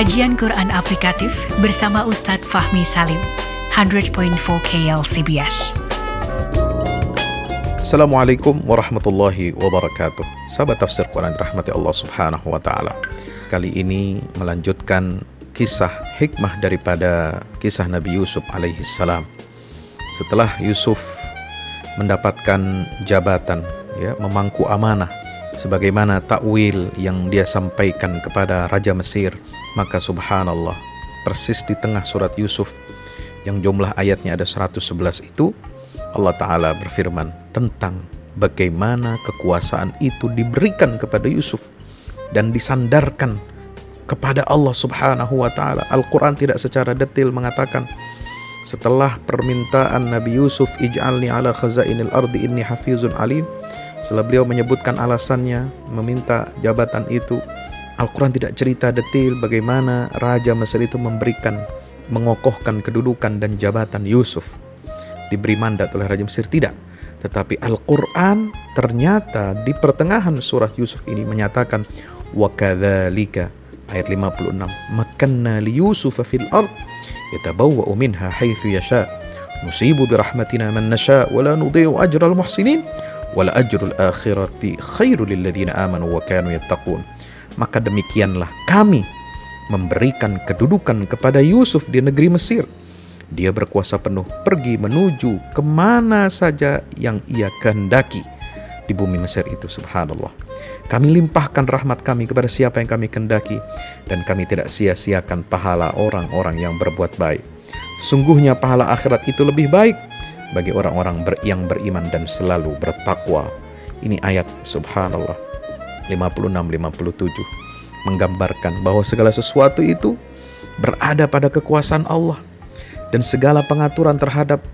Kajian Quran Aplikatif bersama Ustadz Fahmi Salim, 100.4 KLCBS. Assalamualaikum warahmatullahi wabarakatuh. Sahabat tafsir Quran rahmati Allah subhanahu wa ta'ala. Kali ini melanjutkan kisah hikmah daripada kisah Nabi Yusuf alaihi salam. Setelah Yusuf mendapatkan jabatan ya memangku amanah sebagaimana takwil yang dia sampaikan kepada Raja Mesir maka subhanallah persis di tengah surat Yusuf yang jumlah ayatnya ada 111 itu Allah Ta'ala berfirman tentang bagaimana kekuasaan itu diberikan kepada Yusuf dan disandarkan kepada Allah Subhanahu wa taala. Al-Qur'an tidak secara detail mengatakan setelah permintaan Nabi Yusuf ij'alni ala khazainil ardi inni hafizun alim setelah beliau menyebutkan alasannya meminta jabatan itu Al-Quran tidak cerita detail bagaimana Raja Mesir itu memberikan mengokohkan kedudukan dan jabatan Yusuf. Diberi mandat oleh Raja Mesir tidak. Tetapi Al-Quran ternyata di pertengahan surat Yusuf ini menyatakan kadzalika ayat 56 makanna li Yusuf fil ard yatabawwa'u minha haitsu yasha nusibu bi rahmatina man nasha wa la nudhi'u ajra al muhsinin akhirati khairul amanu wa maka demikianlah kami memberikan kedudukan kepada Yusuf di negeri Mesir dia berkuasa penuh pergi menuju ke mana saja yang ia kehendaki di bumi Mesir itu subhanallah. Kami limpahkan rahmat kami kepada siapa yang kami kehendaki dan kami tidak sia-siakan pahala orang-orang yang berbuat baik. Sungguhnya pahala akhirat itu lebih baik bagi orang-orang yang beriman dan selalu bertakwa. Ini ayat subhanallah 56 57 menggambarkan bahwa segala sesuatu itu berada pada kekuasaan Allah dan segala pengaturan terhadap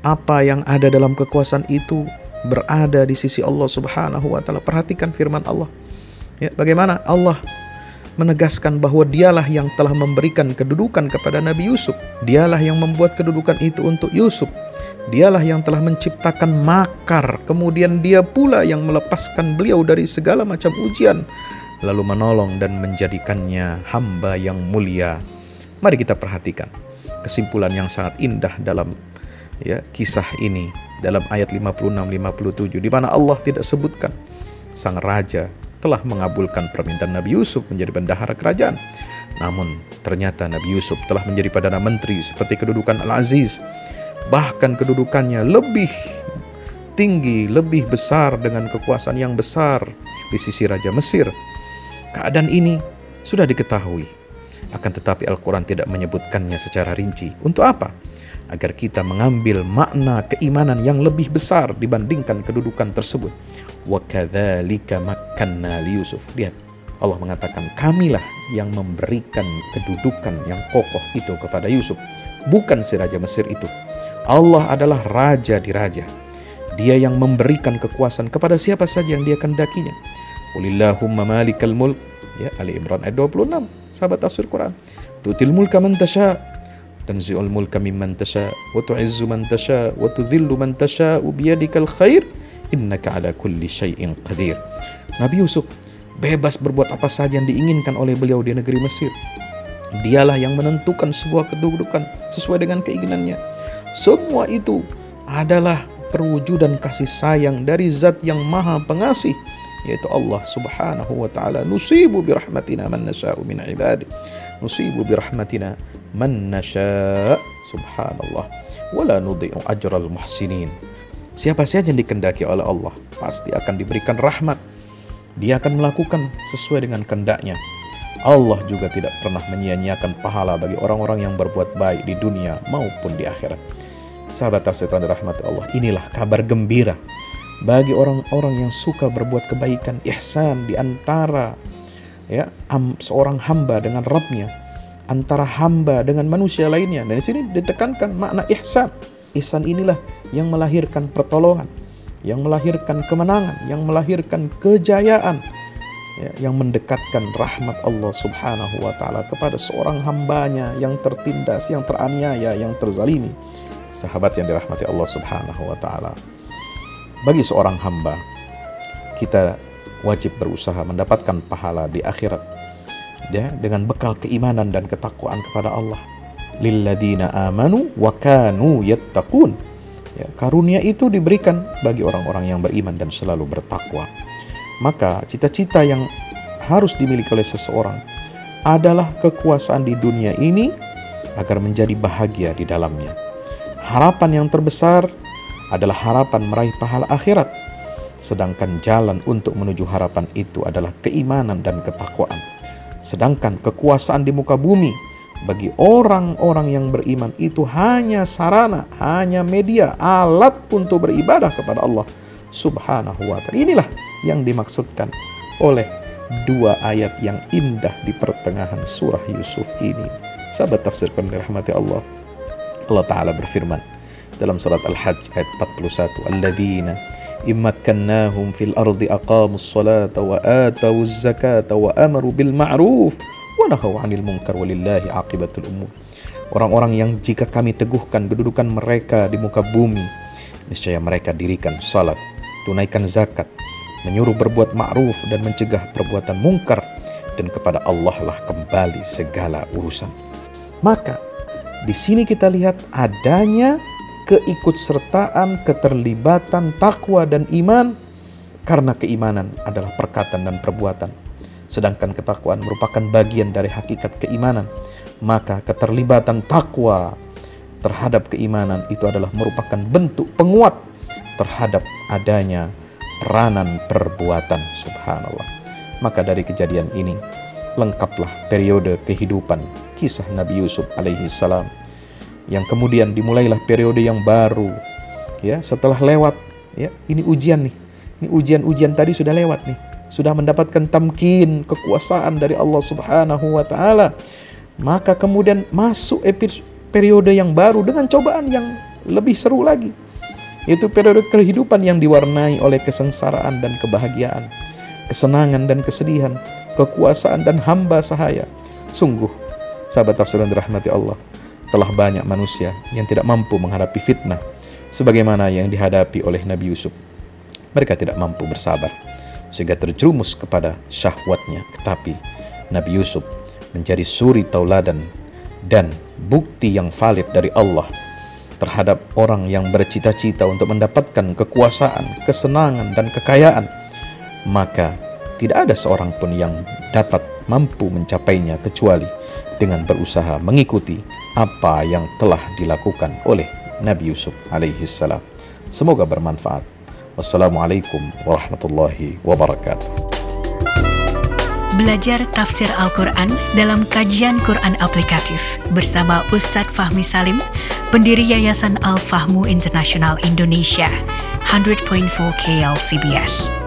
apa yang ada dalam kekuasaan itu berada di sisi Allah Subhanahu wa taala. Perhatikan firman Allah. Ya, bagaimana Allah menegaskan bahwa dialah yang telah memberikan kedudukan kepada Nabi Yusuf. Dialah yang membuat kedudukan itu untuk Yusuf. Dialah yang telah menciptakan makar, kemudian dia pula yang melepaskan beliau dari segala macam ujian, lalu menolong dan menjadikannya hamba yang mulia. Mari kita perhatikan kesimpulan yang sangat indah dalam ya kisah ini dalam ayat 56 57 di mana Allah tidak sebutkan sang raja telah mengabulkan permintaan Nabi Yusuf menjadi bendahara kerajaan. Namun ternyata Nabi Yusuf telah menjadi perdana menteri seperti kedudukan Al-Aziz. Bahkan kedudukannya lebih tinggi, lebih besar dengan kekuasaan yang besar di sisi Raja Mesir. Keadaan ini sudah diketahui. Akan tetapi Al-Quran tidak menyebutkannya secara rinci. Untuk apa? Agar kita mengambil makna keimanan yang lebih besar dibandingkan kedudukan tersebut. Wa kadzalika makanna li Yusuf. Lihat, Allah mengatakan kamilah yang memberikan kedudukan yang kokoh itu kepada Yusuf, bukan si raja Mesir itu. Allah adalah raja di raja. Dia yang memberikan kekuasaan kepada siapa saja yang dia kendakinya. Qulillahumma malikal mulk. Ya, Ali Imran ayat 26. Sahabat tafsir Quran. Tutil mulka man tanzi'ul mulka mimman tasha wa tu'izzu man tasha wa tudhillu man tasha biyadikal khair. Innaka ala kulli syai'in qadir. Nabi Yusuf bebas berbuat apa saja yang diinginkan oleh beliau di negeri Mesir. Dialah yang menentukan sebuah kedudukan sesuai dengan keinginannya. Semua itu adalah perwujudan kasih sayang dari zat yang maha pengasih yaitu Allah Subhanahu wa taala. Nusibu birahmatina man nasya'u min ibadi nusibu birahmatina man nasha. Subhanallah. Wala nudhi'u ajral muhsinin. Siapa saja yang dikendaki oleh Allah pasti akan diberikan rahmat. Dia akan melakukan sesuai dengan kendaknya Allah juga tidak pernah menyia-nyiakan pahala bagi orang-orang yang berbuat baik di dunia maupun di akhirat. Sahabat tafsir rahmat Allah inilah kabar gembira bagi orang-orang yang suka berbuat kebaikan ihsan di antara ya seorang hamba dengan Rabbnya antara hamba dengan manusia lainnya. Dan di sini ditekankan makna ihsan. Ihsan inilah yang melahirkan pertolongan, yang melahirkan kemenangan, yang melahirkan kejayaan, ya, yang mendekatkan rahmat Allah Subhanahu wa taala kepada seorang hambanya yang tertindas, yang teraniaya, yang terzalimi. Sahabat yang dirahmati Allah Subhanahu wa taala. Bagi seorang hamba, kita wajib berusaha mendapatkan pahala di akhirat. Ya dengan bekal keimanan dan ketakwaan kepada Allah. Lilladina amanu wa kanu yattaqun. Ya, karunia itu diberikan bagi orang-orang yang beriman dan selalu bertakwa. Maka cita-cita yang harus dimiliki oleh seseorang adalah kekuasaan di dunia ini agar menjadi bahagia di dalamnya. Harapan yang terbesar adalah harapan meraih pahala akhirat sedangkan jalan untuk menuju harapan itu adalah keimanan dan ketakwaan. Sedangkan kekuasaan di muka bumi bagi orang-orang yang beriman itu hanya sarana, hanya media, alat untuk beribadah kepada Allah Subhanahu wa taala. Inilah yang dimaksudkan oleh dua ayat yang indah di pertengahan surah Yusuf ini. Sahabat tafsirkan dirahmati Allah. Allah taala berfirman dalam surat Al-Hajj ayat 41, "Alladzina immakannahum fil ardi aqamus salata wa atawu zakata wa amaru bil ma'ruf wa nahau 'anil munkar walillahi aqibatul umur. Orang-orang yang jika kami teguhkan kedudukan mereka di muka bumi, niscaya mereka dirikan salat, tunaikan zakat, menyuruh berbuat ma'ruf dan mencegah perbuatan mungkar dan kepada Allah lah kembali segala urusan. Maka di sini kita lihat adanya keikutsertaan, keterlibatan, takwa dan iman karena keimanan adalah perkataan dan perbuatan. Sedangkan ketakwaan merupakan bagian dari hakikat keimanan. Maka keterlibatan takwa terhadap keimanan itu adalah merupakan bentuk penguat terhadap adanya peranan perbuatan subhanallah. Maka dari kejadian ini lengkaplah periode kehidupan kisah Nabi Yusuf alaihi salam yang kemudian dimulailah periode yang baru. Ya setelah lewat ya ini ujian nih. Ini ujian-ujian tadi sudah lewat nih. Sudah mendapatkan tamkin kekuasaan dari Allah Subhanahu wa taala. Maka kemudian masuk periode yang baru dengan cobaan yang lebih seru lagi. Itu periode kehidupan yang diwarnai oleh kesengsaraan dan kebahagiaan kesenangan dan kesedihan kekuasaan dan hamba sahaya. Sungguh sahabat tafsir dan rahmati Allah telah banyak manusia yang tidak mampu menghadapi fitnah sebagaimana yang dihadapi oleh Nabi Yusuf. Mereka tidak mampu bersabar sehingga terjerumus kepada syahwatnya. Tetapi Nabi Yusuf menjadi suri tauladan dan bukti yang valid dari Allah terhadap orang yang bercita-cita untuk mendapatkan kekuasaan, kesenangan, dan kekayaan. Maka tidak ada seorang pun yang dapat mampu mencapainya kecuali dengan berusaha mengikuti apa yang telah dilakukan oleh Nabi Yusuf alaihi salam. Semoga bermanfaat. Wassalamualaikum warahmatullahi wabarakatuh. Belajar tafsir Al-Quran dalam kajian Quran aplikatif bersama Ustadz Fahmi Salim, pendiri Yayasan Al-Fahmu International Indonesia, 100.4 KL CBS.